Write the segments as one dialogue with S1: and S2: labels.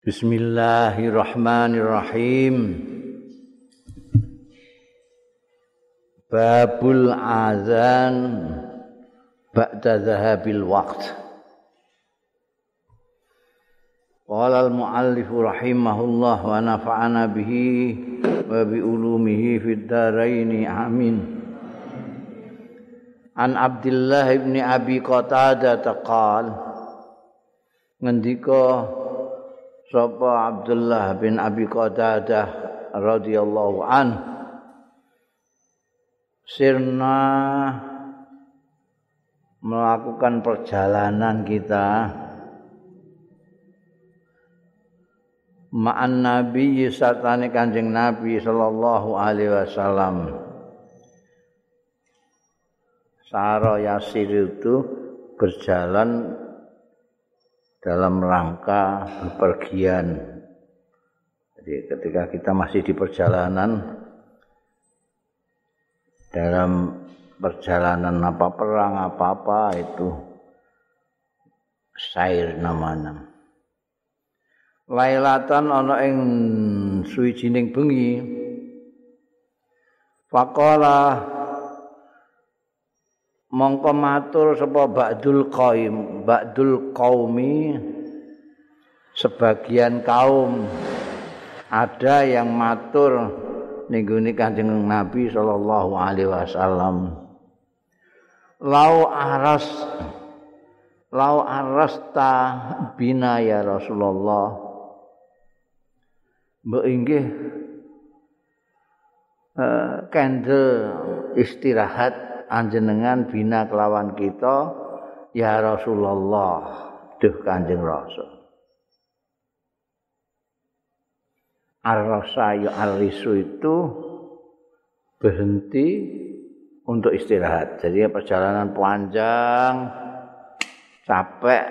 S1: Bismillahirrahmanirrahim. Babul azan ba'da zahabil waqt. Qala al-muallif rahimahullah wa nafa'ana bihi wa bi ulumihi fid dharain amin. An Abdullah ibn Abi Qatadah taqal ngendika sapa Abdullah bin Abi Qatadah radhiyallahu an. Sirna melakukan perjalanan kita. Ma'an nabi sartane kanjeng nabi sallallahu alaihi wasallam. Sara Yasir itu berjalan dalam rangka bepergian. Jadi ketika kita masih di perjalanan dalam perjalanan apa perang apa-apa itu sair namanya. Lailatan ana ing suwijining bengi Faqala mongko matur sapa ba'dul qaim ba'dul qaumi sebagian kaum. Ada yang matur ningguni kanjeng Nabi sallallahu alaihi wasallam. Lau aras lau arasta bina ya Rasulullah. Mbok inggih uh, istirahat anjenengan bina kelawan kita ya Rasulullah duh Kanjeng Rasul Ar-Rasa Al-Risu itu berhenti untuk istirahat. Jadi perjalanan panjang, capek,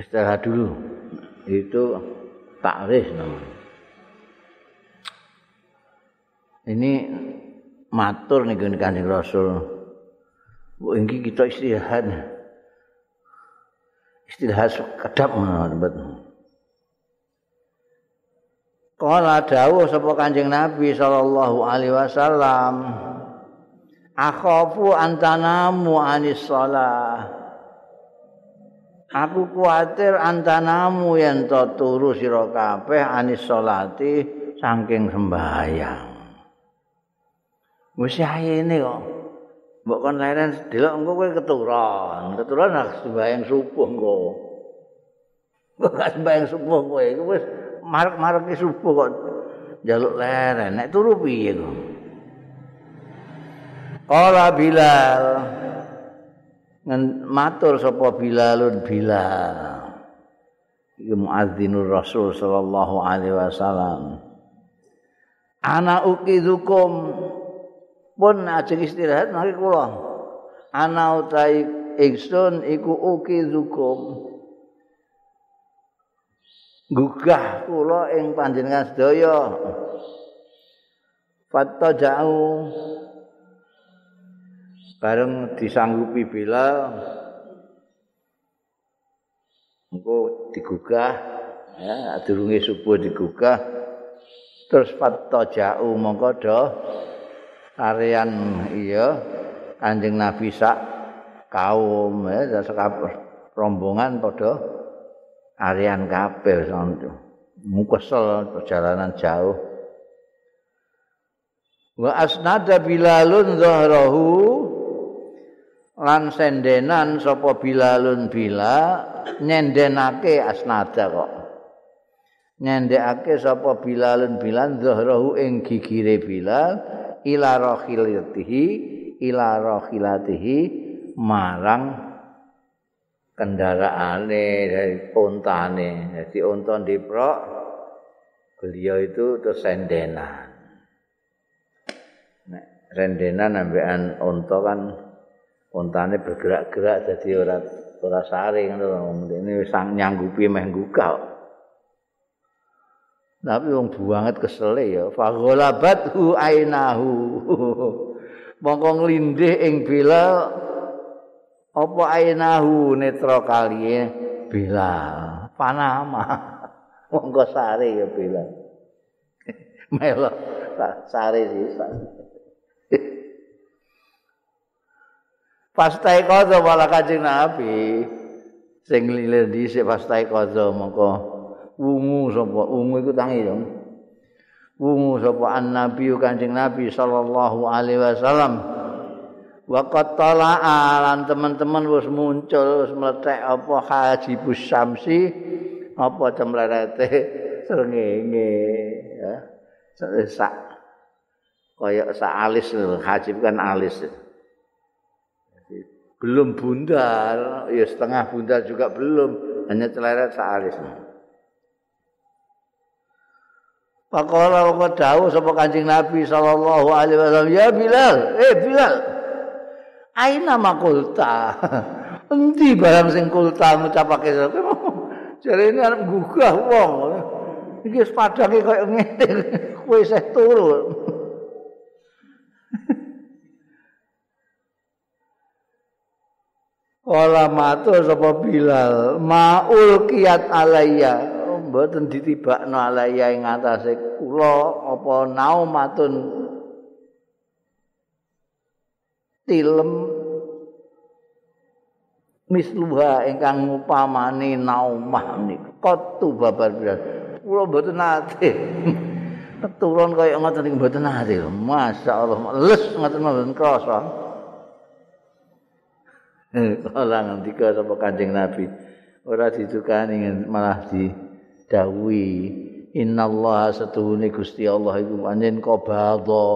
S1: istirahat dulu. Itu takris namanya. Ini matur gini kanjeng Rasul. Bu ini kita istirahat. Istirahat kedap menurut. Kala dawuh sapa Kanjeng Nabi sallallahu alaihi wasallam Akhafu antanamu anis shalah Aku kuatir antanamu yen to turu sira kabeh anis salati saking sembahyang Wis ayene kok. Mbok kon leren delok engko kowe keturon. Keturon nak sembahyang subuh engko. Kok gak sembahyang subuh kowe iku wis marek-marek subuh kok njaluk leren. Nek turu piye kok? Qala Bilal matur sapa Bilalun Bilal. Iku muadzinur Rasul sallallahu alaihi wasallam. Ana ukidukum pun ajeng istirahat mari kula. Ana utahe ingsun iku uki zukum. Gugah kula ing panjenengan sedaya. Fatta ja'u bareng disanggupi bila engko digugah ya durunge subuh digugah. Terus fatta ja'u mongko do Arian iya Kanjeng Nabi sak kaum ya sak rombongan padha arian kabeh santu. Mukesel perjalanan jauh. Wa asnada Bilalun zahrahu lan sendenan sapa Bilalun bila nyendenake asnada kok. Nyendekake sapa Bilalun bilan zahrahu ing gigire Bilal ila rahilatihi ila rahilatihi marang kendaraane dari untane jadi unta diprok beliau itu terus sendenan nek rendenan ambekan unta kan untane bergerak-gerak jadi ora ora saring ngono ini sang nyanggupi meh gugah Tapi wong buanget kesele ya. Fagholabathu ainahu. Mongko nglindih ing bila apa ainahu netra kaliye bila Panama. monggo sare ya Bilal melo sare sisa Pastai kozo malah kajing Nabi sing lilir dhisik pastai kozo mongko wungu sapa? Wungu iku tangi yo wungu sapa? An nabi kanjeng nabi sallallahu alaihi wasallam. Waqat tala'a lan teman-teman wis muncul wis meletek apa? Haji busamsi apa cemlerete srengenge ya. Sak kaya sak alis haji kan alis. Belum bundar, ya setengah bundar juga belum, hanya celeret sealis. Pakola kok dawuh sapa Kanjeng Nabi sallallahu alaihi wasallam, "Ya Bilal, eh Bilal. Aina makulta?" Endi barang sing kulta ngucapake Jare ini arep gugah wong. Iki wis padange koyo ngene. Kowe isih turu. Kala matur sapa Bilal, maul kiat alayya. Mboten ditibakno alayya ing atase kula apa naumatun tilem misluha ingkang upamani naumah niku. Kotu babar Bilal. Kula mboten nate. Turun kaya ngoten iki mboten nate. Masyaallah, les ngoten mboten krasa. kala ngendika sapa Kanjeng Nabi ora ditukani malah didhawuhi innallaha satuhune Gusti Allah iku pancen qabadha.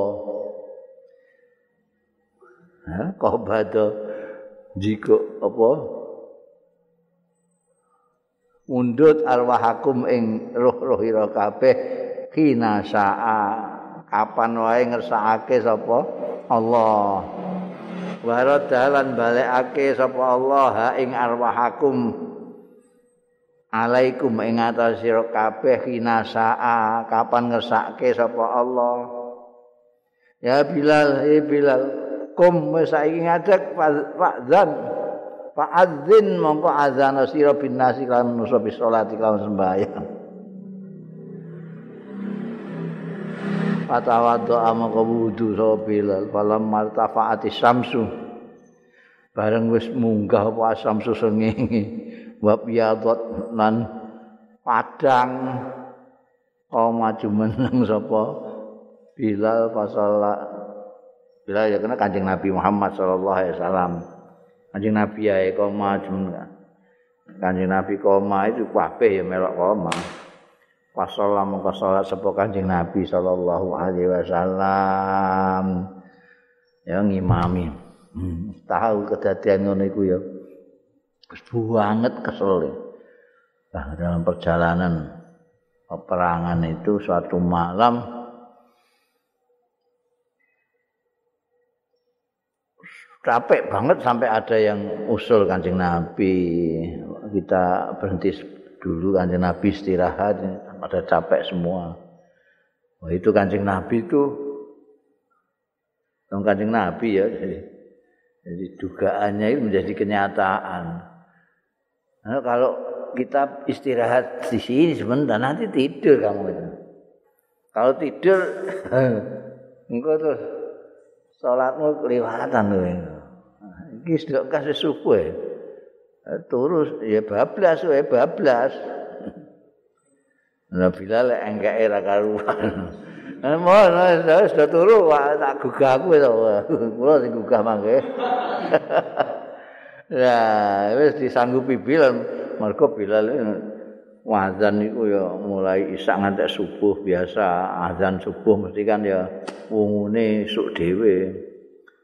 S1: Ha qabadha. Jika apa? Mundut arwahakum ing roh-roh ira kabeh. Kina kapan wae ngersakake sapa Allah? Warad dalan balekake sapa Allah ha ing arwahakum alaikum ing atas sira kabeh kinasaa kapan ngersake sapa Allah? Ya Bilal eh Bilal kum saiki ngadeg Pak Zan Pak Azin mongko azan sira bin nasi lan nusa bis salat lan sembahyang. Fatawaddo amaka wudu sapa Bilal falam martafaati samsu bareng wis munggah apa samsu sengenge wa piyadot lan padang kau maju meneng sapa Bilal fasalla Bilal ya kena kanjeng Nabi Muhammad sallallahu alaihi wasallam kanjeng Nabi ya kau maju kanjeng Nabi koma itu kabeh ya melok koma Pasolah mongko salat sapa Kanjeng Nabi sallallahu alaihi wasallam. Ya ngimami. Hmm, tahu kedadian ngono iku ya. Banget kesel. Nah, dalam perjalanan peperangan itu suatu malam capek banget sampai ada yang usul kancing Nabi kita berhenti dulu kancing Nabi istirahat pada capek semua. Wah, itu kancing Nabi itu kancing Nabi ya. Jadi, jadi dugaannya itu menjadi kenyataan. Nah, kalau kita istirahat di sini sebentar nanti tidur kamu itu. Kalau tidur, engkau terus sholatmu kelihatan loh. Ini sudah kasih subuh ya. Terus ya bablas, ya bablas. Nah, bila lek enggak era karuan. Nah, mau sudah turu, tak gugah aku itu. Kulo sing gugah mangke. Ya, wis disanggupi Bilal, mergo Bilal wazan niku ya mulai isak ngantek subuh biasa, azan subuh mesti kan ya wungune esuk dhewe.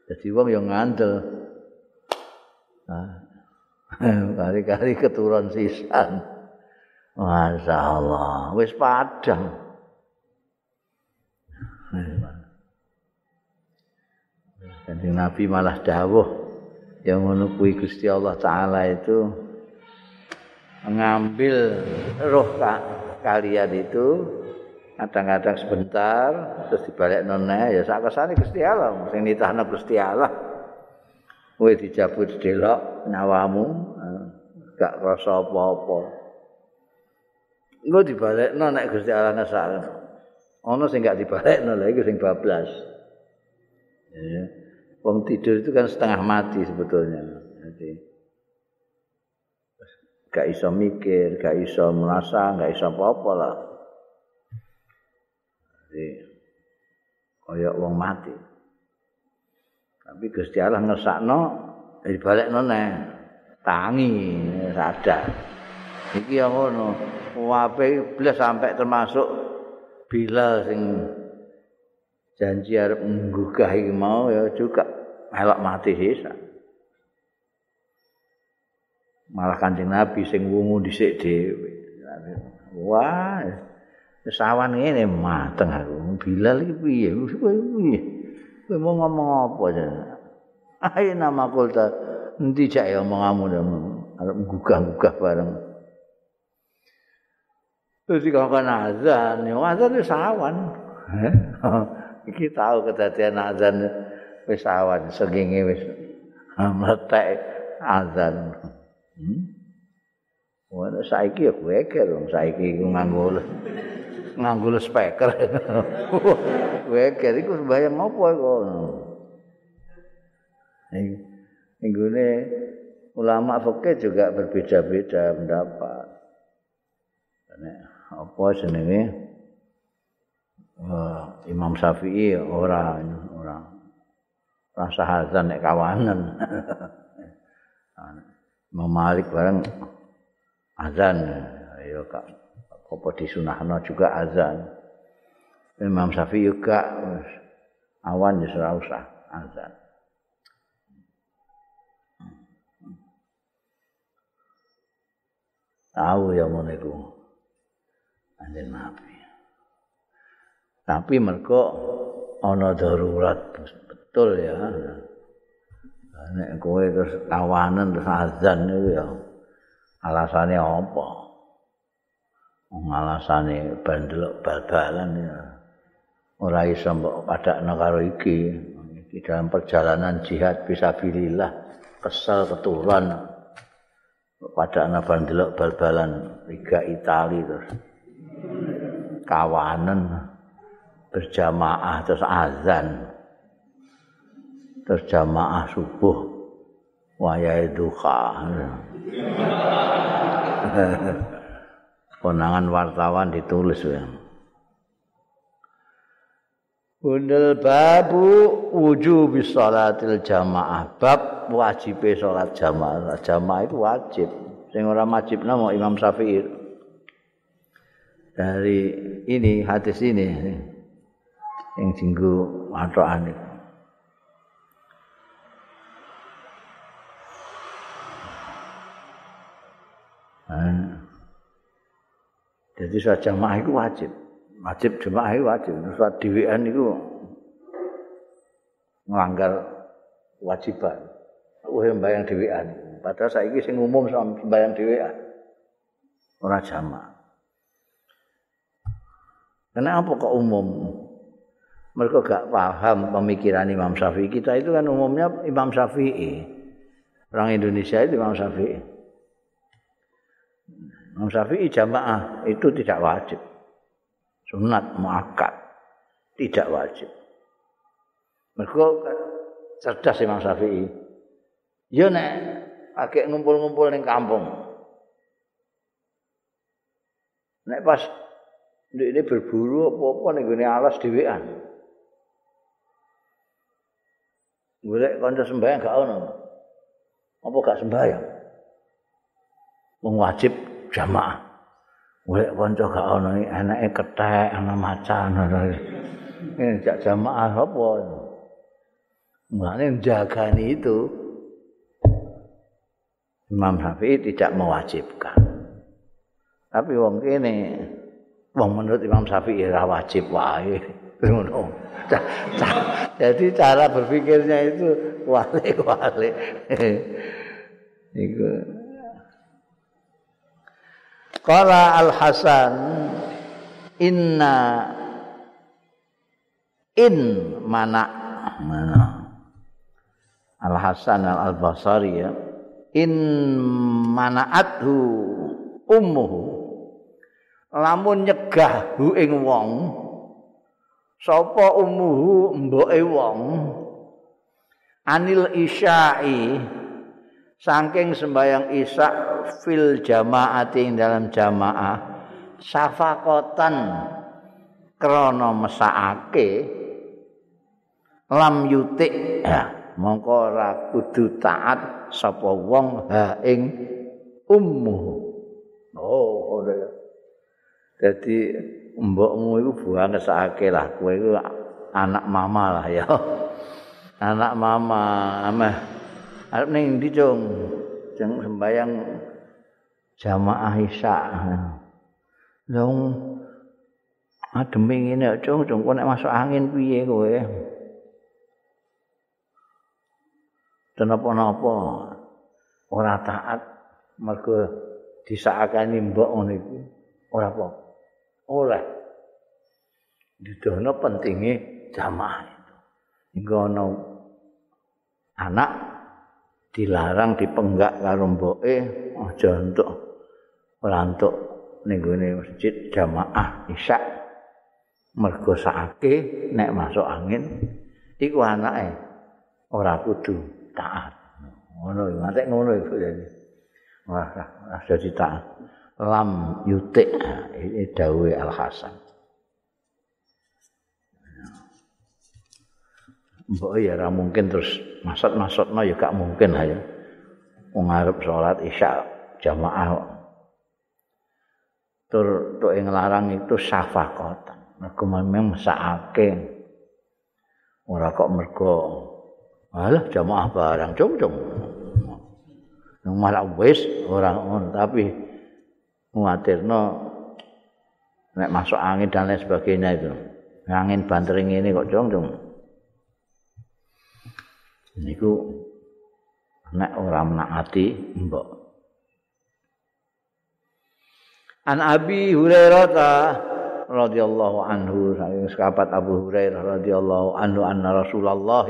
S1: Dadi wong ya ngandel. Nah, kali-kali keturun sisan. Masya Allah, wis padang. Jadi Nabi malah dawuh yang menukui Gusti Allah Taala itu mengambil roh kalian itu kadang-kadang sebentar terus dibalik nona ya saat kesana Gusti Allah sing nitahna Gusti Allah kowe dijabut delok nyawamu gak rasa apa-apa Engko dibalekno nek Gusti Allah ngesake. Ana sing gak dibalekno lha iku sing bablas. Ya. Wong tidur itu kan setengah mati sebetulnya. Jadi gak iso mikir, gak iso merasa, gak iso apa-apa lah. Jadi kaya wong mati. Tapi Gusti Allah ngesakno dibalekno neh. Tangi sadar. Iki yang ngono. Wape iblis sampai termasuk Bilal sing janji arep nggugah iki mau ya juga melok mati sisa. Malah Kanjeng Nabi sing wungu dhisik dhewe. Wah, sawan ngene mateng aku. Bilal iki piye? Piye? Mau ngomong apa ya? Ayo nama kulta. Nanti cak ya omongamu arep gugah-gugah bareng. Terus dikongkon azan, ya azan itu sawan. Iki tahu kedadian azan wis sawan, segingi wis meletek azan. Hmm? Wah, saiki ya gue dong, saiki gue nganggo nganggo speaker. Gue kira iku sembayang apa kok. Ini ulama fikih juga berbeda-beda pendapat. apa jenenge uh, Imam Syafi'i ora ora rasa hazan nek kawanan. Imam Malik bareng azan. Ya kak. Apa disunahno juga azan. Imam Syafi'i juga awan ya ora usah azan. Tahu ya ngono iku. Anjing Nabi. Tapi mereka ana darurat betul ya. Nek kowe terus tawanan terus azan itu ya. Alasannya apa? Alasane bandel bal-balan ya. Ora iso mbok padakno karo iki. Di dalam perjalanan jihad bisa bilillah kesel keturunan pada anak bandelok bal-balan Liga Itali terus kawanan berjamaah terus azan terus jamaah subuh wayai duha konangan wartawan ditulis ya. Bundel babu wujub salatil jamaah. Bab wajib salat jamaah. Jamaah itu wajib. Sing ora wajib namo Imam Syafi'i? Dari ini hadis ini yang jinggu atau jadi suat jamaah itu wajib. Wajib jamaah itu wajib. Suat diwian itu melanggar wajiban. Wah bayang diwian. Padahal saya ini sing umum sama bayang diwian. Orang jamaah. Kenapa kok umum? Mereka gak paham pemikiran Imam Syafi'i. Kita itu kan umumnya Imam Syafi'i. Orang Indonesia itu Imam Syafi'i. Imam Syafi'i jamaah itu tidak wajib. Sunat muakkad tidak wajib. Mereka cerdas Imam Syafi'i. Ya nek pakai ngumpul-ngumpul ning kampung. Nek pas ini berburu apa-apa nih gini alas dewean. Golek kanca sembahyang gak ono. Apa gak sembahyang? Wong wajib jamaah. Golek kanca gak iki enake kethek ana macan. Ini jak jamaah apa? Mulane jagani itu Imam Syafi'i tidak mewajibkan. Tapi wong kene Wong menurut Imam Syafi'i ora wajib wae. Ngono. Jadi cara berpikirnya itu wale-wale. Iku. Qala Al Hasan inna in mana? Mana? Al Hasan Al Basri ya. In manaathu ummuhu. Lamun nyegah hu ing wong sapa umuhu mboke wong? Anil isya'i saking sembayang isya fil jamaati dalam jamaah safakotan krana mesakake lam yutik ya, mongko ora kudu taat sapa wong ha ing ummu. Oh ora. Dadi mbokmu iku buang ngesake lah kowe iku anak mama lah ya. Anak mama ameh arep ning ndi cung? Jeng sembayang jamaah isya dong adem ngene cung. Cung kok nek masuk angin piye kowe? Dan apa-apa? Ora taat mergo disakani mbok ngono iku. Ora apa oleh. Didono pentinge jamaah itu. Hingga ana anak dilarang dipenggak karo mboke aja entuk ora entuk ning masjid jamaah isya mergo sakake nek masuk angin iku anake ora kudu taat. Ngono iki, ngantek ngono iku jadi. Wah, jadi taat. Lam yutik ini dawe Al Hasan. Mbok ya ora mungkin terus masat-masatno ya gak mungkin ayo. Wong arep salat Isya jamaah. Tur tok ing larang itu syafaqatan. Mergo memang mesake. Ora kok mergo Alah jamaah barang cung-cung. Nang malah wis ora ngono tapi nguatirno nek masuk angin dan lain sebagainya itu. Angin bantering ini kok cung-cung. Niku nek ora menaati mbok. An Abi Hurairah radhiyallahu anhu saking sahabat Abu Hurairah radhiyallahu anhu anna Rasulullah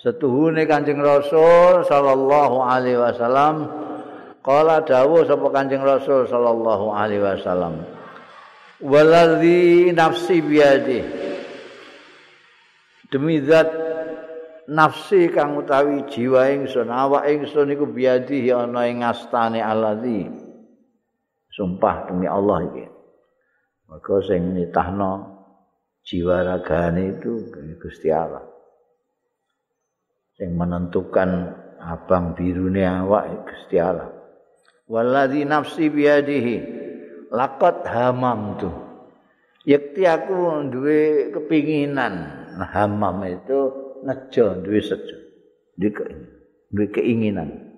S1: setuhune Kanjeng Rasul sallallahu alaihi wasallam. Qala dawuh sapa Kanjeng Rasul sallallahu alaihi wasallam. Waladzi nafsi biadi demi zat nafsi kang utawi jiwa ingsun awak ingsun iku biadi ana ing ngastane alladzi sumpah demi Allah iki maka sing nitahno jiwa ragane itu Gusti Allah sing menentukan abang birune awak Gusti Allah. Waladzi nafsi biadihi laqad hamamtu. Yakti aku duwe kepinginan. hamam itu nejo duwe sejo. Duwe keinginan.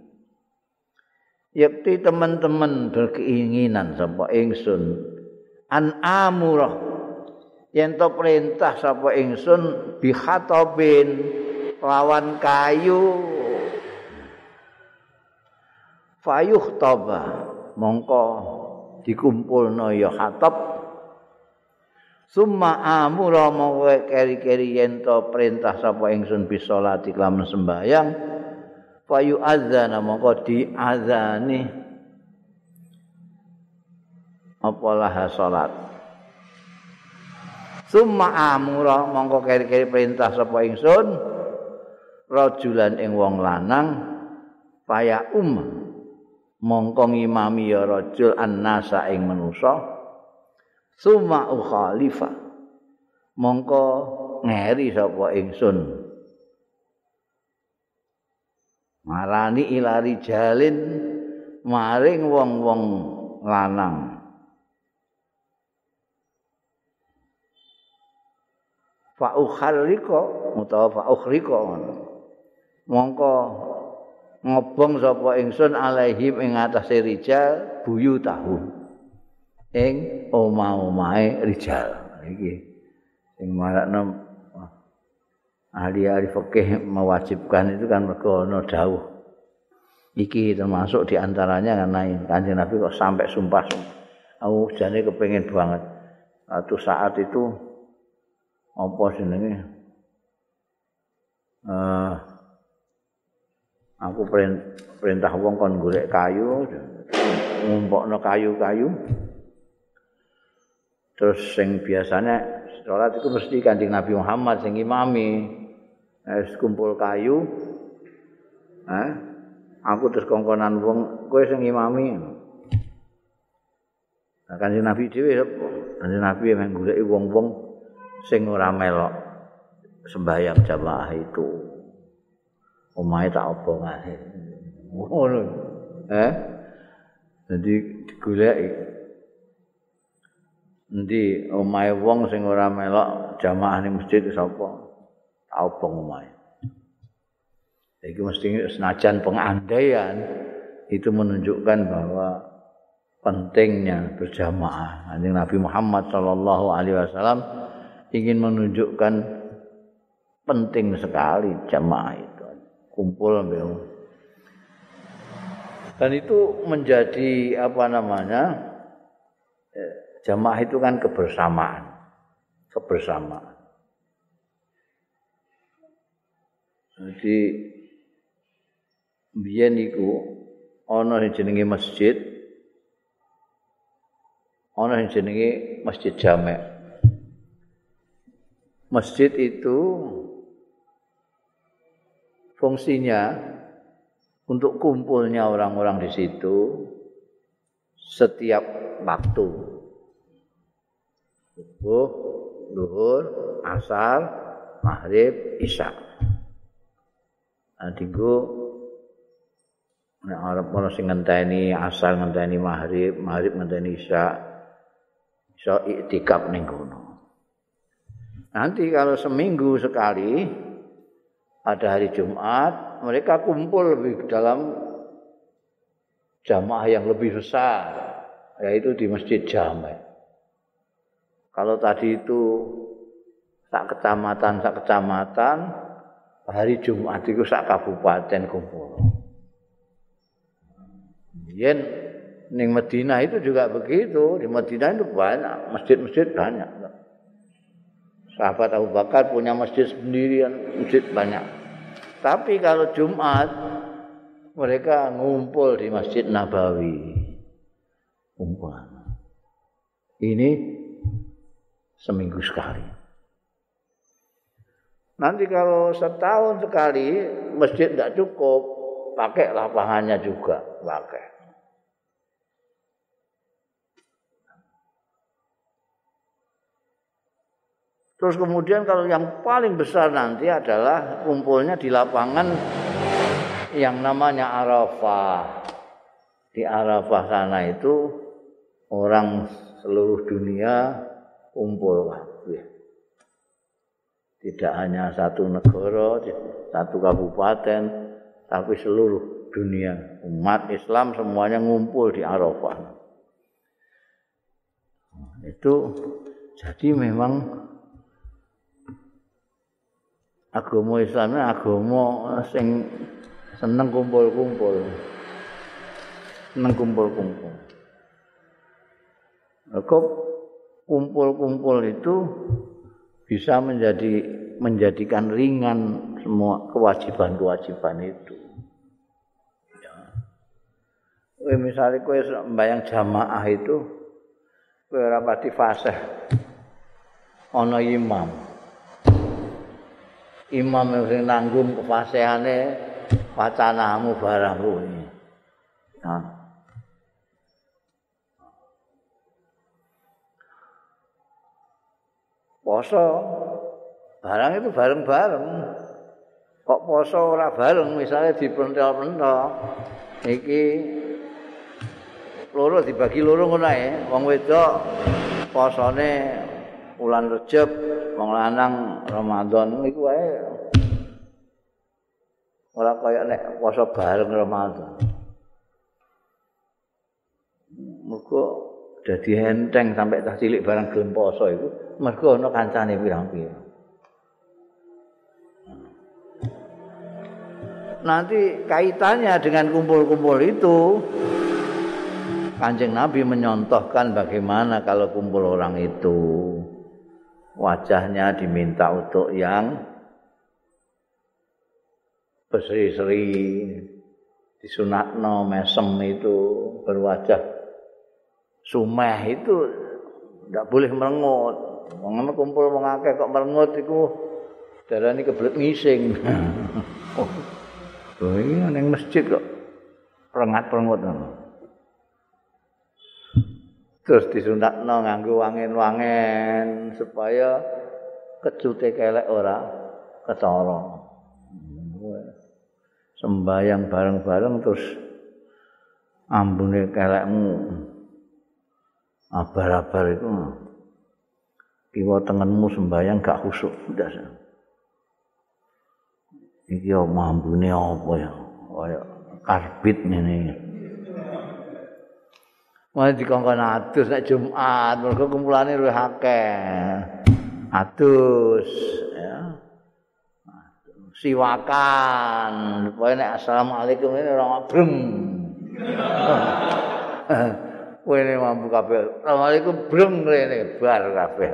S1: Yakti teman-teman berkeinginan sapa ingsun an amurah yen to perintah sapa ingsun bi khatabin lawan kayu fayuh toba mongko dikumpulno ya khatab summa amura mongko keri-keri yen to perintah sapa ingsun bisa salat iklam sembayang fayu azana mongko diazani apa lah salat? Summa amura mongko keri-keri perintah sapa ingsun rajulan ing wong lanang paya um mongko ngimami ya rajul annasa ing manusa summa ukhalifa mongko ngeri sapa ingsun. Marani ilari jalin maring wong-wong lanang. Fa ukharrika utawa fa ukhrika mongko ngobong sapa ingsun alaihim ing atase rijal buyu tahu ing omah-omahe rijal. Iki sing marakno ahli-ahli fikih mewajibkan itu kan mergo ana dawuh. Iki termasuk diantaranya karena kanjeng Nabi kok sampai sumpah aku jane kepengin banget. Satu saat itu apa jenenge? Uh, aku perintah wong kon golek kayu ngumpulno kayu-kayu terus sing biasanya sholat itu mesti kanjeng Nabi Muhammad sing imami. Wis kumpul kayu. Eh aku terus kongkonan wong kowe sing imami. Nah, kanjeng Nabi dhewe kanjeng Nabi emang golek wong-wong sing ora melok sembahyang jamaah itu. Omahe tak obongane ngono. Eh jadi digoleki endi? Omahe wong sing ora melok jamaah ning masjid sapa? Tak obong omahe. Iki mesti senajan pengandaian itu menunjukkan bahwa pentingnya berjamaah. Nabi Muhammad sallallahu alaihi wasallam ingin menunjukkan penting sekali jamaah itu. Kumpul ambil. Dan itu menjadi apa namanya eh, jamaah itu kan kebersamaan. Kebersamaan. Jadi biyen iku ana sing jenenge masjid ana sing jenenge masjid jamek. Masjid itu fungsinya untuk kumpulnya orang-orang di situ setiap waktu. Subuh, luhur, asar, maghrib, isya. Nah, tinggu nek arep ana sing ngenteni asar ngenteni maghrib, maghrib ngenteni isya. Iso iktikaf ning kono. Nanti kalau seminggu sekali pada hari Jumat mereka kumpul lebih dalam jamaah yang lebih besar yaitu di Masjid Jami. Kalau tadi itu sak kecamatan sak kecamatan hari Jumat itu sak kabupaten kumpul. Yen ning Madinah itu juga begitu, di Madinah itu banyak masjid-masjid banyak. Sahabat Abu Bakar punya masjid sendirian, masjid banyak. Tapi kalau Jumat mereka ngumpul di Masjid Nabawi. Kumpulan. Ini seminggu sekali. Nanti kalau setahun sekali masjid tidak cukup, pakai lapangannya juga, pakai. Terus kemudian kalau yang paling besar nanti adalah kumpulnya di lapangan yang namanya Arafah. Di Arafah sana itu orang seluruh dunia kumpul. Tidak hanya satu negara, satu kabupaten, tapi seluruh dunia. Umat Islam semuanya ngumpul di Arafah. Itu jadi memang agama Islam agama sing seneng kumpul-kumpul. Seneng kumpul-kumpul. Kok kumpul-kumpul itu bisa menjadi menjadikan ringan semua kewajiban-kewajiban itu. Ya. misalnya kue bayang jamaah itu, kue rapati fasih, ono imam. imam sing nanggung kefasihane wacanamu barang kuwi. Nah. Poso barang itu bareng-bareng. Kok poso ora bareng misalnya dipentel-pentel. Iki loro dibagi loro ngono ae. Wong wedok posone bulan Rejab wong lanang Ramadan iku wae ora kaya nek puasa bareng Ramadan. Mergo dadi enteng sampai tak cilik barang gelem poso iku mergo ana kancane pirang-pirang. Nanti kaitannya dengan kumpul-kumpul itu Kanjeng Nabi menyontohkan bagaimana kalau kumpul orang itu wajahnya diminta untuk yang berseri-seri disunatno mesem itu berwajah sumeh itu ndak boleh merengut. Wong kumpul wong akeh kok merengut iku darani kebelet ngising. oh. Oh iya ning masjid kok rengat-rengut Terus disuntakno nganggo wangen-wangen supaya kecute kelek ora ketara. Sembayang bareng-bareng terus ambune kelekmu abar-abar itu kiwa tengenmu sembayang gak khusuk udah iki yo mambune apa ya kaya karbit ngene Wah dikongkon adus nek Jumat, mergo kumpulane luwih akeh. Adus ya. Siwakan. Pokoke nek asalamualaikum ini ora brem. Kowe ne mampu kabeh. Assalamualaikum breng rene bar kabeh.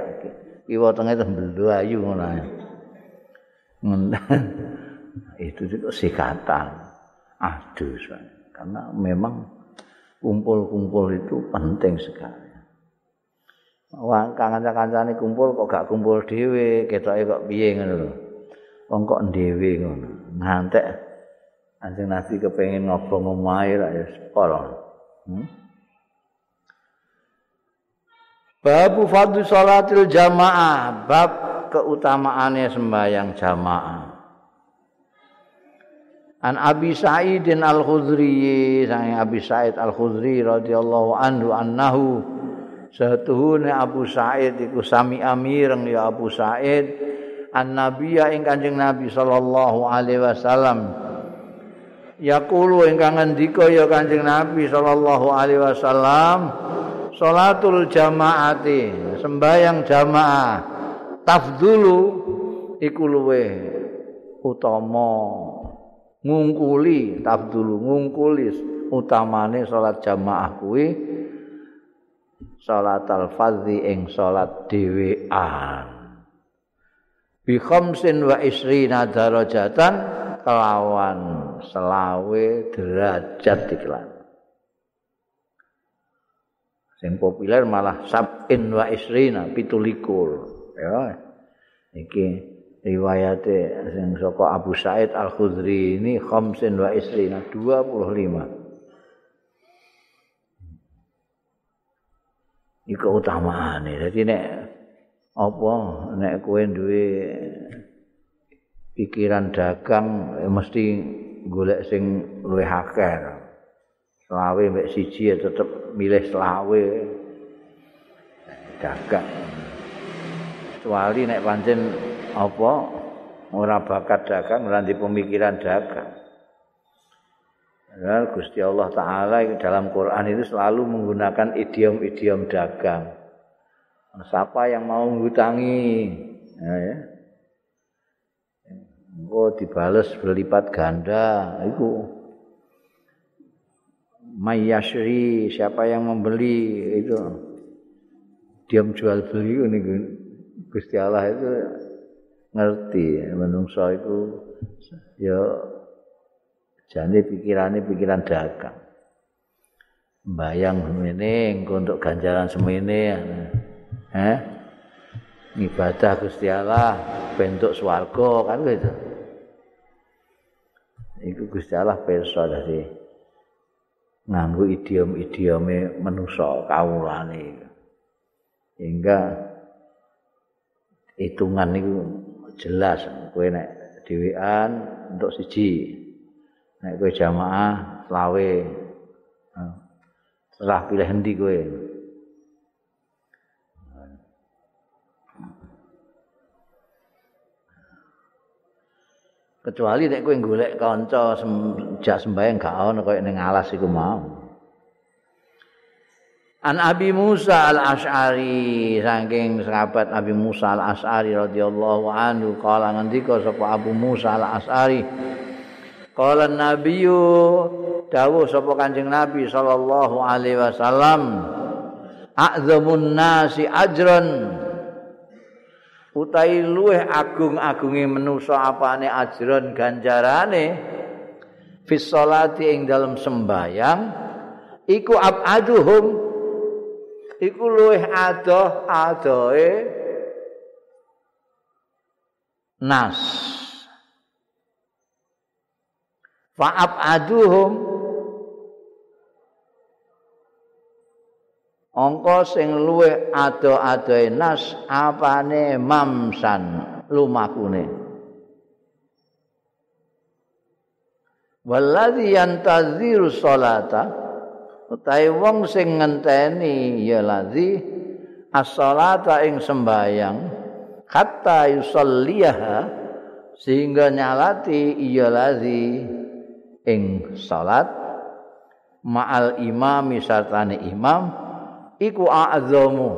S1: Kiwa tenge teh mblayu ngono ae. Itu itu sikatan. Aduh, karena memang kumpul-kumpul itu penting sekali. Wong kanca-kancane kumpul kok gak kumpul dhewe, ketoke kok piye ngono lho. Wong kok dhewe ngono. Ngantek Anjing Nabi kepengin ngobong omahe ra ya separa. Hmm? Babu fadlu salatil jamaah, bab keutamaannya sembahyang jamaah. An Abi Sa'id Al-Khudri, sang Abi Sa'id Al-Khudri radhiyallahu anhu annahu satuhune Abu Sa'id iku sami amireng ya Abu Sa'id an Nabiya ing Kanjeng Nabi sallallahu alaihi wasallam yaqulu ingkang ngendika ya Kanjeng Nabi sallallahu alaihi wasallam salatul jamaati sembayang jamaah. Tafdulu iku luwe utama. Ngungkuli tafdulu ngungkuli utamane salat jamaah kuwi. Salat al-fardhi ing salat dhewean. Bi khamsin wa isrina darajatan kelawan selawe derajat iklan sing populer malah sabin wa isrina pitulikur. Ya. Iki riwayate sing saka Abu Said Al Khudri ini khamsin wa isrina 25 iku utamaane dadi nek apa nek kowe duwe pikiran dagang mesti golek sing luwih akeh selawe mek siji ya tetep milih selawe dagang kecuali nek pancen apa ora bakat dagang ora pemikiran dagang. Ya, Gusti Allah Ta'ala dalam Quran itu selalu menggunakan idiom-idiom dagang. Siapa yang mau menghutangi, ya, ya. Oh, dibales berlipat ganda, itu mayashri siapa yang membeli itu. Diam jual beli ini Gusti Allah itu ngerti menungso iku ya jane pikirane pikiran dagang. Bayang semene untuk ganjaran semene eh? Ibadah Gusti Allah bentuk swarga kan gitu. Iku Gusti Allah pirsa dari nganggo idiom-idiome menungso kawulane. Hingga hitungan itu jelas kowe nek dhewean untuk siji nek kowe jamaah selawe serah pilih endi kowe kecuali nek kowe golek kanca sejak sembahyang gak ono koyo ning alas iku mau. An Abi Musa Al-Asy'ari saking sahabat Abi Musa Al-Asy'ari radhiyallahu anhu kala ngendika sapa Abu Musa Al-Asy'ari Kala Nabiyu dawuh sapa Kanjeng Nabi sallallahu alaihi wasallam A'zamun nasi ajran utai luweh agung-agunge manusa apane ajran ganjarane fis salati ing dalam sembayang iku abaduhum iku luwih adoh adohe nas fa'ab aduhum angka sing luwih adoh-adohe nas apane mamsan lumakune. Walladzi yantaziru sholata utahe wong sing ngenteni ya ladzi as-salata ing sembayang hatta yusalliha sehingga nyalati ya ladzi ing salat ma'al imami sartane imam iku a'zamu.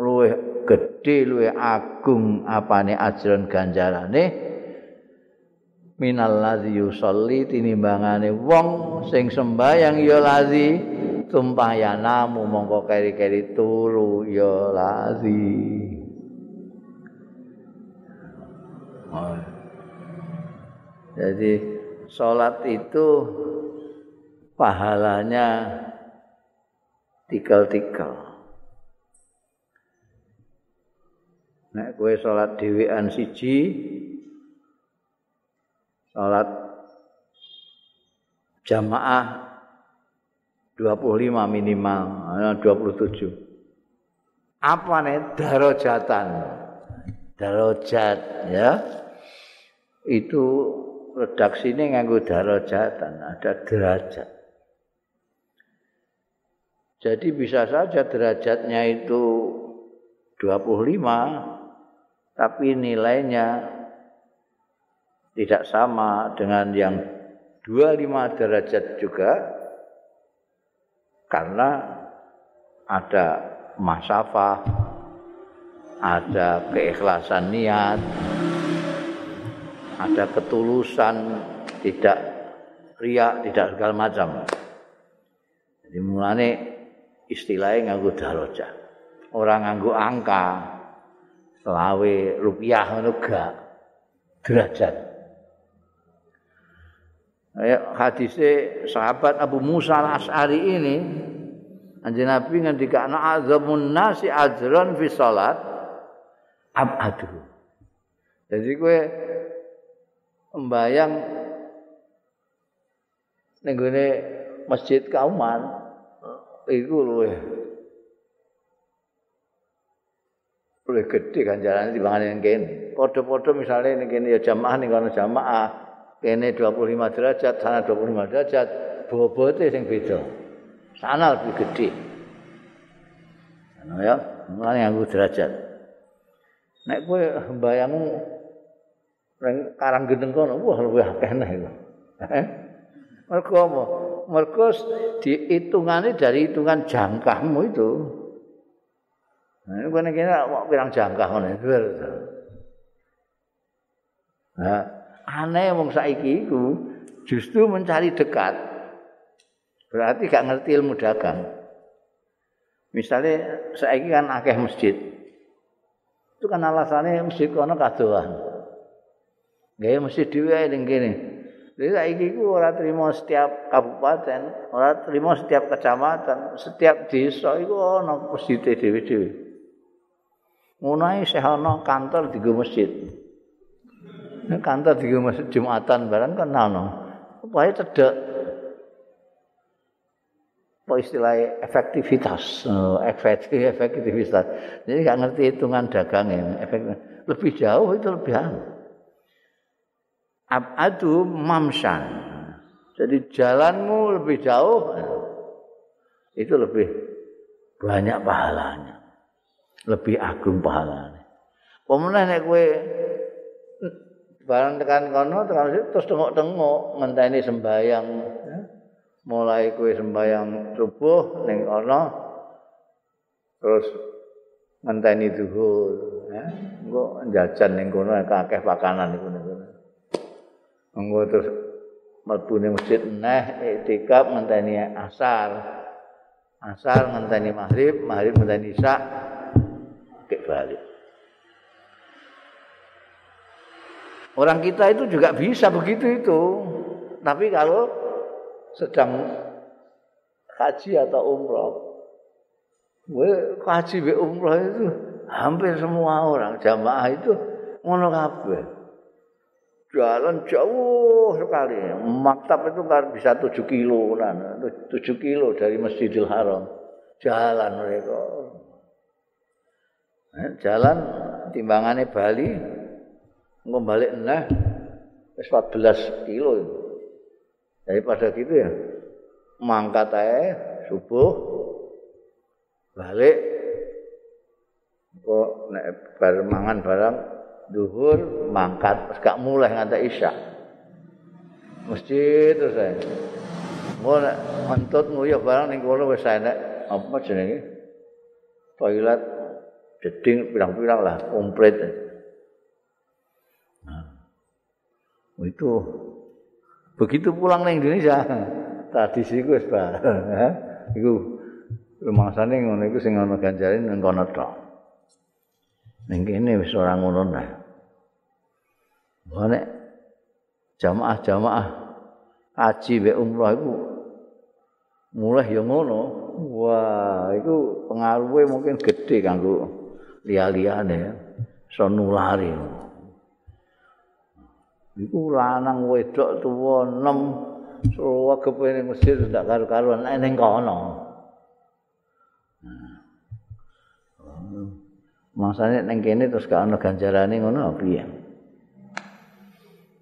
S1: Luwih gedhe luwih agung apane ajron ganjarane. Minal ladzi yusalli tinimbangane wong sing sembayang ya ladzi. Tumpayanamu mongko keri-keri turu ya lazi oh. jadi sholat itu pahalanya tikal-tikal Nek kowe salat dhewean siji salat jamaah 25 minimal, 27. Apa nih darajatan? Darajat ya. Itu redaksi ini nganggo darajatan, ada derajat. Jadi bisa saja derajatnya itu 25 tapi nilainya tidak sama dengan yang 25 derajat juga karena ada masafah, ada keikhlasan niat, ada ketulusan, tidak riak, tidak segala macam. Jadi mulane istilahnya nganggo darajat. Orang nganggo angka, selawe rupiah ngono gak derajat. Ya, hadisnya sahabat Abu Musa al-As'ari ini Anjir Nabi ngendikana azamun nasi ajran fi salat abadu. Jadi gue membayang ning masjid kauman iku luwe luwe gede ganjaran di bangunan kene. Padha-padha misale ning kene ya jamaah ning kono jamaah kene 25 derajat, sana 25 derajat, bobote sing beda. Sana lebih gede. Ana ya, mulane nganggo derajat. Nek kowe mbayangmu ning karang gendeng kono, wah luwih akeh nek iku. Mergo apa? Mergo dihitungane dari hitungan jangkahmu itu. Nah, ini kene kene kok pirang jangkah ngono. Nah, aneh wong saiki iku justru mencari dekat. Berarti gak ngerti ilmu dagang. Misalnya saiki kan akeh masjid. Itu kan alasannya masjid kono kadoan. Gaya masjid dhewe ning kene. Jadi saiki iku ora trimo setiap kabupaten, ora trimo setiap kecamatan, setiap desa iku ana masjid dhewe-dhewe. Ae sehono kantor digo masjid. kantor di masjid Jumatan barang kan ana. Upaya cedek. Apa istilahnya efektivitas, oh, efektif, efektivitas. Jadi nggak ngerti hitungan dagangnya, efek lebih jauh itu lebih anu. Abadu mamsan. Jadi jalanmu lebih jauh, itu lebih banyak pahalanya, lebih agung pahalanya. Pemenang nek kue barang tekan kono tekan terus tengok-tengok ngenteni sembayang mulai kue sembayang subuh ning kono terus ngenteni zuhur ya. Engko jajan ning kono akeh pakanan iku ning kono. Engko terus mlebu ning masjid neh itikaf ngenteni asar. Asar ngenteni maghrib maghrib ngenteni isya balik Orang kita itu juga bisa begitu itu. Tapi kalau sedang haji atau umroh, kaji be umroh itu hampir semua orang jamaah itu ngono kabeh. Jalan jauh sekali. Maktab itu kan bisa 7 kilo kan. 7 kilo dari Masjidil Haram. Jalan mereka. Eh, jalan timbangannya Bali ngembalik nah 14 kilo daripada gitu ya mangkat aja subuh balik kok nek bar mangan barang duhur mangkat gak mulai nganti isya. Mesti terus saya mau nek barang ning kono wis enak apa jenenge? Toilet jeding pirang-pirang lah komplit nah, itu begitu pulang ke Indonesia tradisi gue sebar itu rumangsane ngono iku sing ana ganjare nang kono tok. Kene wis ora ngono nah. Nek jamaah-jamaah haji be umrah iku mulai ya ngono. Wah, iku pengaruhe mungkin gede kanggo liya-liyane ya. Iso nulari. Iku lanang wedok tuwa 6 suwe kepene mesir ndak karo-karuan ning kono. Masane ning kene terus gak ana ganjarane ngono piye?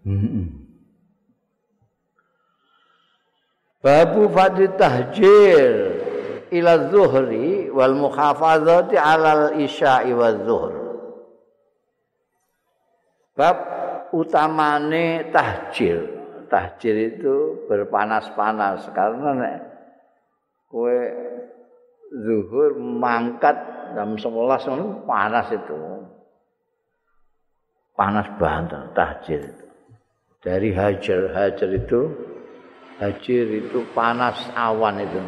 S1: Heeh. Babu fadli tahjir ila zuhri wal muhafazati ala al isya'i wa zuhr. Bab utamane tahjir. Tahjir itu berpanas-panas karena nek kowe zuhur mangkat jam 11 itu panas itu. Panas banget tahjir itu. Dari hajar, hajar itu hajar itu panas awan itu.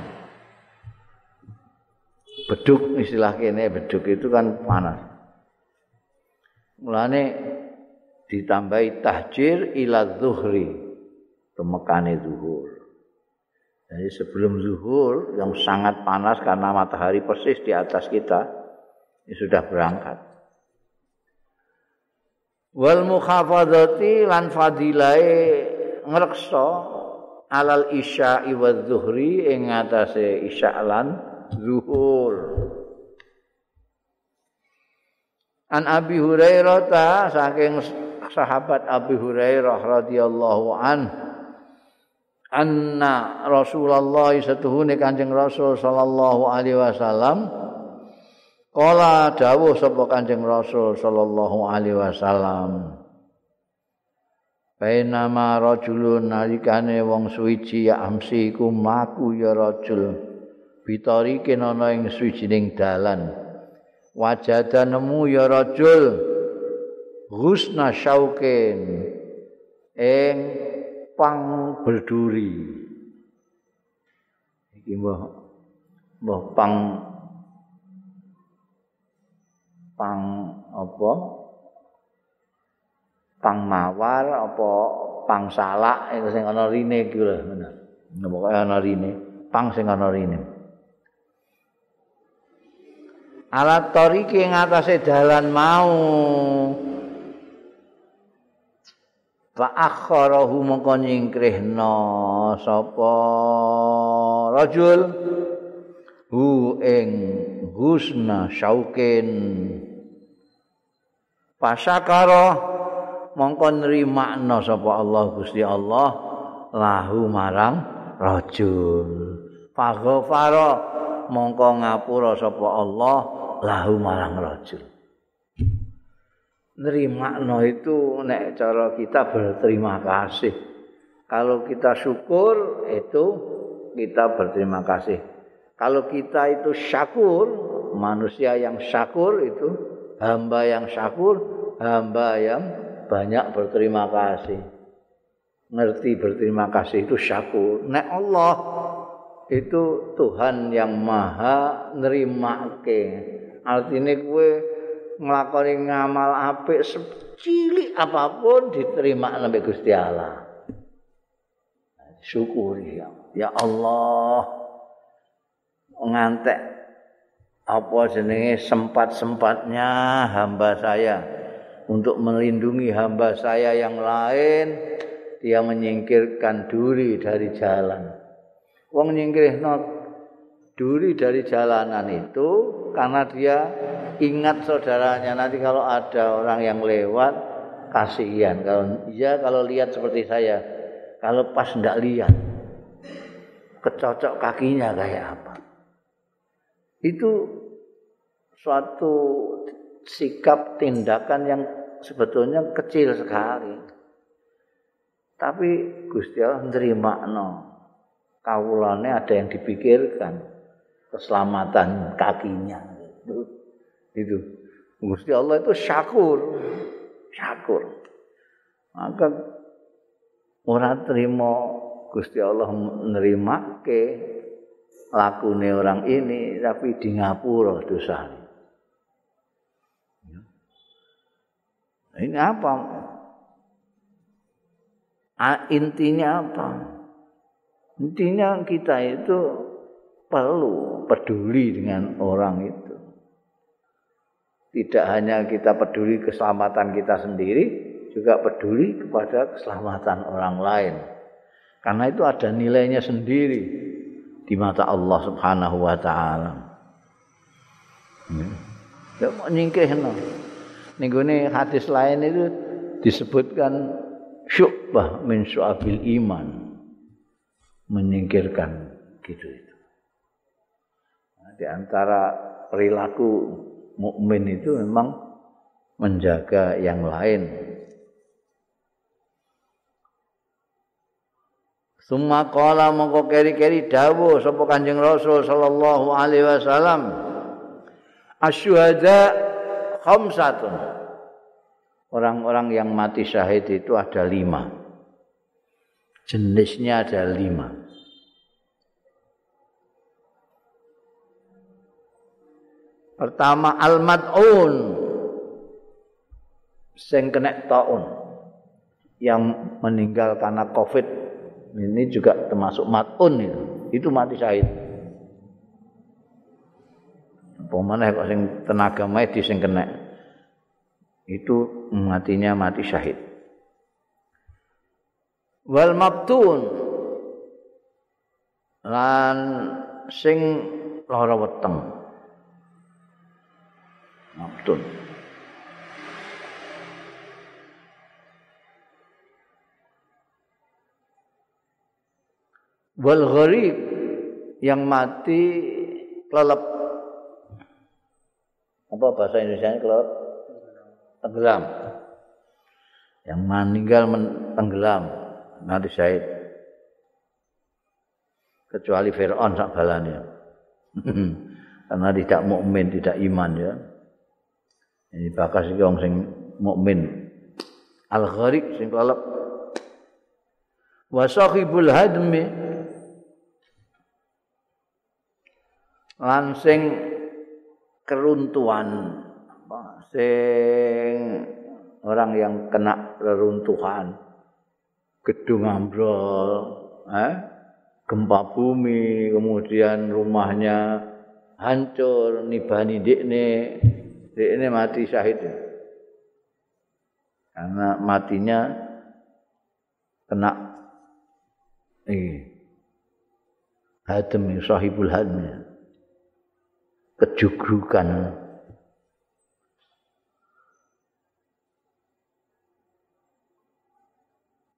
S1: Beduk istilah kene beduk itu kan panas. Mulane ditambahi tahjir ila zuhri temekane zuhur. Jadi sebelum zuhur yang sangat panas karena matahari persis di atas kita, ini sudah berangkat. Wal mukhafadati lan fadilai ngrekso alal isya wa zuhri ing atase isya lan zuhur. An Abi Hurairah ta saking sahabat Abi Hurairah radhiyallahu anhu anna Rasulullah satuhune Kanjeng Rasul sallallahu alaihi wasallam kala dawuh sapa Kanjeng Rasul sallallahu alaihi wasallam Bainama rajulun nalikane wong suwiji ya amsi iku maku ya rajul bitori kenana ing suwijining dalan. Wajada nemu ya rajul husna syaukin ing pang berduri. Iki mbah mbah pang pang apa? Pang mawar apa pang salak sing ana rine iki lho bener. Pokoke ana rine? Pang sing ana rine alat toriki ing atase dalan mau. Fa akharahu mongko nyingkrihna sapa? Rajul hu ing husna syaukin pasakara mongko nrimakna sapa Allah Gusti Allah lahu marang rajul. Faghfara mongko ngapura sapa Allah lahu marang rajul nerimakno itu nek cara kita berterima kasih. Kalau kita syukur itu kita berterima kasih. Kalau kita itu syakur, manusia yang syakur itu hamba yang syakur, hamba yang banyak berterima kasih. Ngerti berterima kasih itu syakur. Nek Allah itu Tuhan yang maha nerimake. Artinya gue nglakoni ngamal apik cilik apapun diterima nabi Gusti Allah. Syukuri ya. Ya Allah ngantek apa jenenge sempat-sempatnya hamba saya untuk melindungi hamba saya yang lain dia menyingkirkan duri dari jalan wong nyingkirno duri dari jalanan itu karena dia ingat saudaranya. Nanti kalau ada orang yang lewat kasihan. Kalau iya kalau lihat seperti saya. Kalau pas ndak lihat kecocok kakinya kayak apa. Itu suatu sikap tindakan yang sebetulnya kecil sekali. Tapi Gusti Allah nerima no. Kawulane ada yang dipikirkan keselamatan kakinya itu. Itu. Gusti Allah itu syakur. Syakur. Maka orang terima Gusti Allah menerima ke lakune orang ini tapi di ngapura dosa ini apa intinya apa intinya kita itu perlu peduli dengan orang itu tidak hanya kita peduli keselamatan kita sendiri juga peduli kepada keselamatan orang lain karena itu ada nilainya sendiri di mata Allah Subhanahu wa taala. Ya mau nyingkehno. Ning hadis lain itu disebutkan syu'bah min syu'abil iman. Menyingkirkan gitu itu. Di antara perilaku mukmin itu memang menjaga yang lain Summa qala mongko keri-keri dawuh sapa Kanjeng Rasul sallallahu alaihi wasallam. Asyuhada khamsatun. Orang-orang yang mati syahid itu ada lima. Jenisnya ada lima. Pertama al-mad'un sing kena taun yang meninggal karena Covid ini juga termasuk matun itu. Itu mati syahid. Pemana kok sing tenaga medis sing kena. Itu matinya mati syahid. Wal mabtun lan sing lara weteng. Mabtun. wal gharib yang mati kelelep. Apa bahasa Indonesia kelelep? Tenggelam. Yang meninggal tenggelam. Nanti syahid kecuali Fir'aun sak balanya karena tidak mukmin tidak iman ya ini bakas iki wong sing mukmin. Al gharib sing kelelep. Wa sahibul hadmi. Lan sing keruntuhan. Sing orang yang kena reruntuhan. Gedung ambrol eh? gempa bumi kemudian rumahnya hancur nibani dikne dikne mati syahid karena matinya kena. Eh hadem sahibul hadmi kejugrukan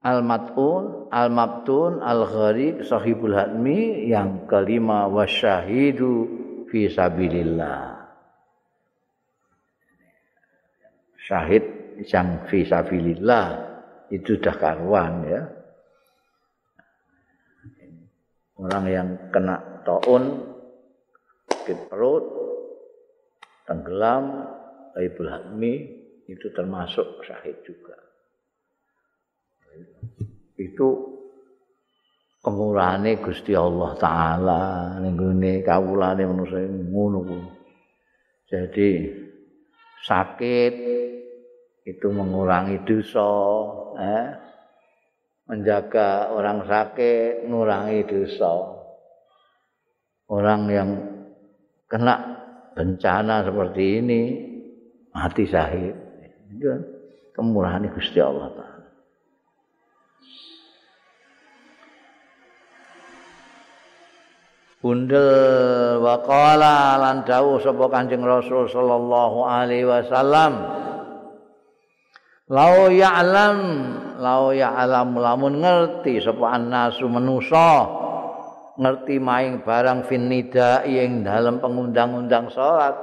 S1: Al-Mat'un, Al-Mabtun, Al-Gharib, Sahibul Hadmi yang kelima wasyahidu fi Syahid yang fi sabilillah itu sudah karuan ya. Orang yang kena taun sakit perut, tenggelam, Aibul Hadmi itu termasuk syahid juga. Itu kemurahannya Gusti Allah Ta'ala ini kawulane manusia ngono Jadi sakit itu mengurangi dosa, eh? menjaga orang sakit, mengurangi dosa. Orang yang kena bencana seperti ini mati syahid. Itu kemurahan Gusti Allah Ta'ala. Bundel waqala lan dawuh sapa Kanjeng Rasul sallallahu alaihi wasallam. Lau ya'lam lau ya'lam lamun ngerti sapa annasu manusa ngerti maing barang fin nida ing dalem pengundang-undang salat.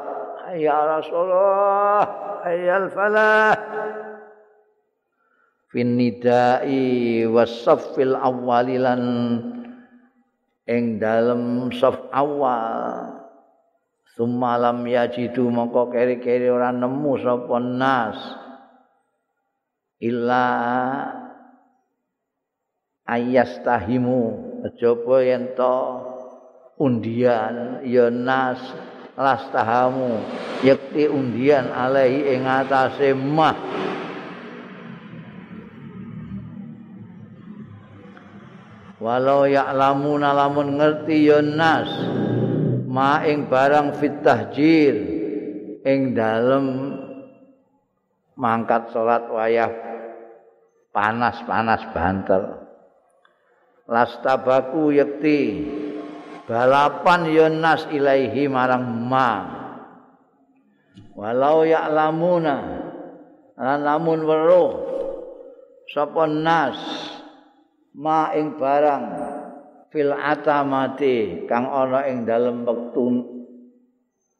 S1: Ya Rasulullah ayal falah fin nidai wasaffil awwalilan ing dalem saf awal. Sumalam yajidu mongko keri-keri ora nemu sapa nas. Illa ayastahimu kejaba yen to? Undian ya nas lastahamu. Yakti undian alai ing atase mah walau ya'lamuna lamun ngerti ya nas ma ing barang fit tahjir ing dalem mangkat salat wayah panas-panas banter. Lastabaku yakti balapan ya nas ilaihi marang ma. Walau ya'lamuna lan lamun weruh sapa nas ma ing barang fil atamati kang ana ing dalem wektu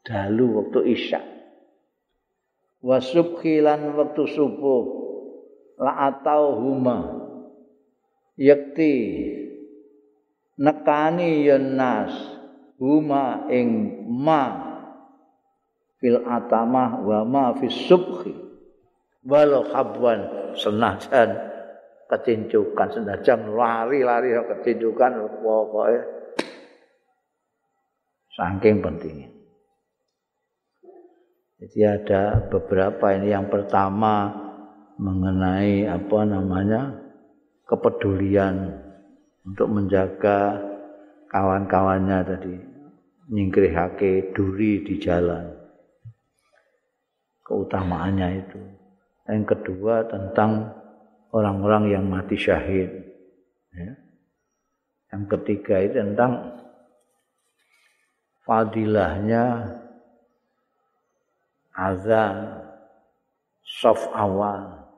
S1: dalu wektu isya. Wa subhi lan wektu subuh la atau huma yakti nekani yenas huma ing ma fil atamah wa ma fis subhi. Walau khabwan senajan kecincukan senajan lari-lari kecincukan pokoknya. Saking pentingnya. Jadi ada beberapa ini. Yang pertama mengenai apa namanya kepedulian untuk menjaga kawan-kawannya tadi. Nyingkrihake duri di jalan. Keutamaannya itu. Yang kedua tentang orang-orang yang mati syahid. Ya. Yang ketiga itu tentang fadilahnya azan soft awal.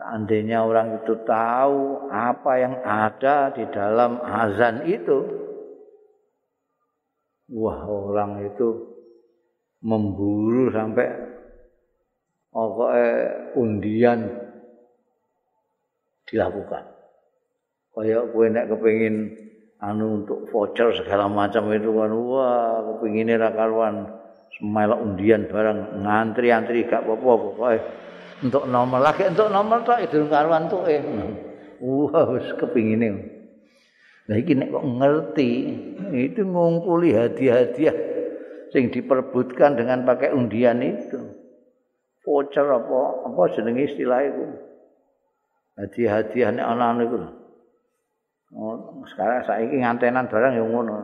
S1: Seandainya orang itu tahu apa yang ada di dalam azan itu, wah orang itu memburu sampai pokoknya undian dilakukan. Kayak kowe nek kepengin anu untuk voucher segala macam itu kan wah kepingine ra karuan semel undian barang ngantri-antri gak apa-apa pokoke. Untuk nomor lagi untuk nomor tok itu karuan tuh eh. Wah wis kepingine nah iki nek kok ngerti itu ngumpuli hadiah-hadiah sing diperbutkan dengan pakai undian itu. Voucher apa apa jenenge istilah itu hadiah-hadiah nek ana niku. Oh, sekarang saiki ngantenan barang yang ngono.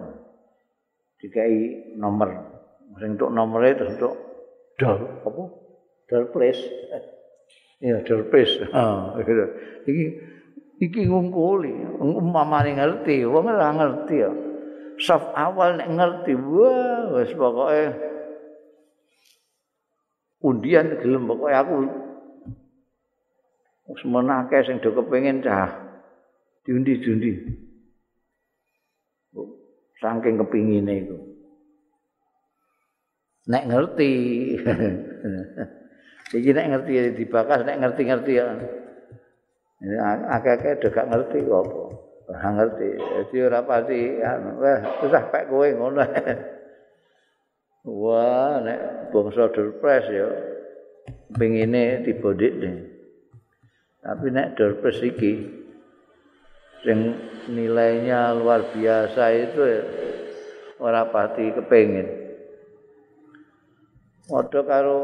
S1: Dikai nomor. Sing untuk nomor itu untuk dol apa? Dol place. Iya, dol place. Gitu. Iki iki ngungkuli, umpamane ngerti, wong ora ngerti ya. Saf awal nek ngerti, wah wis pokoke undian gelem pokoke aku Semono akeh sing do kepengin cah diundi-undi. Saking kepingine iku. Nek ngerti. Iki nek ngerti dibakas nek ngerti-ngerti ya. Akeh-akeh do gak ngerti kok apa. Ora ngerti. Dadi ora pati wah susah pek kowe ngono. Wah, nek bangsa durpres ya pengine dibodik. Tapi nek dorpes iki sing nilainya luar biasa itu ora pati kepengin. Padha karo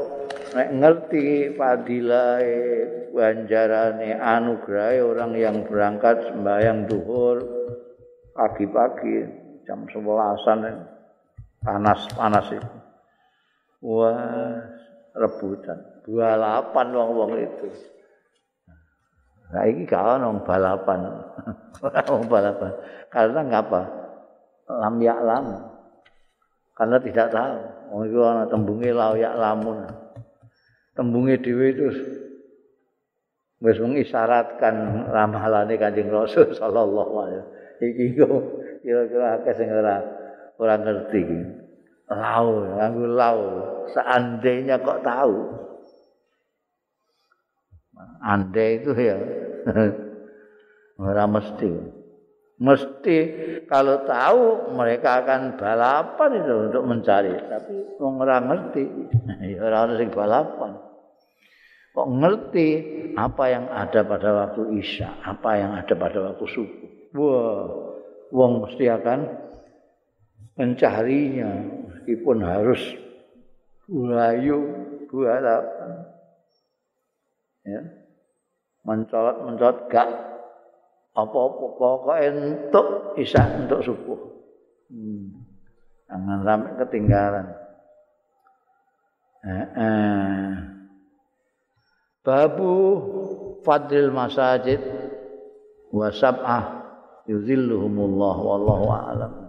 S1: nek ngerti padilahe ganjarane anugerah orang yang berangkat sembahyang duhur pagi-pagi jam 11-an panas-panas itu. Wah, rebutan. Balapan wong-wong itu. Nah, ini gak ono balapan. Orang balapan. Karena ngapa? Lam ya lam. Karena tidak tahu. Oh, itu ana tembunge lau ya lamun. Tembunge dhewe itu wis mengisyaratkan ramalane Kanjeng Rasul sallallahu alaihi wasallam. Iki kira-kira akeh sing ora ora ngerti iki. Lau, nganggo lau. Seandainya kok tahu. Andai itu ya. Ora mesti. Mesti kalau tahu mereka akan balapan itu untuk mencari, tapi wong ora ngerti. Ora ono sing balapan. Kok ngerti apa yang ada pada waktu Isya, apa yang ada pada waktu subuh. Wah, wong mesti akan mencarinya meskipun harus bulayu balapan. Ya. Mencot-mencot gak apa-apa pokoknya untuk Isya untuk subuh. Hmm. Jangan sampai ketinggalan. Eh, eh. Babu fadil masajid wa sab'ah yuzilluhumullah wallahu a'lam.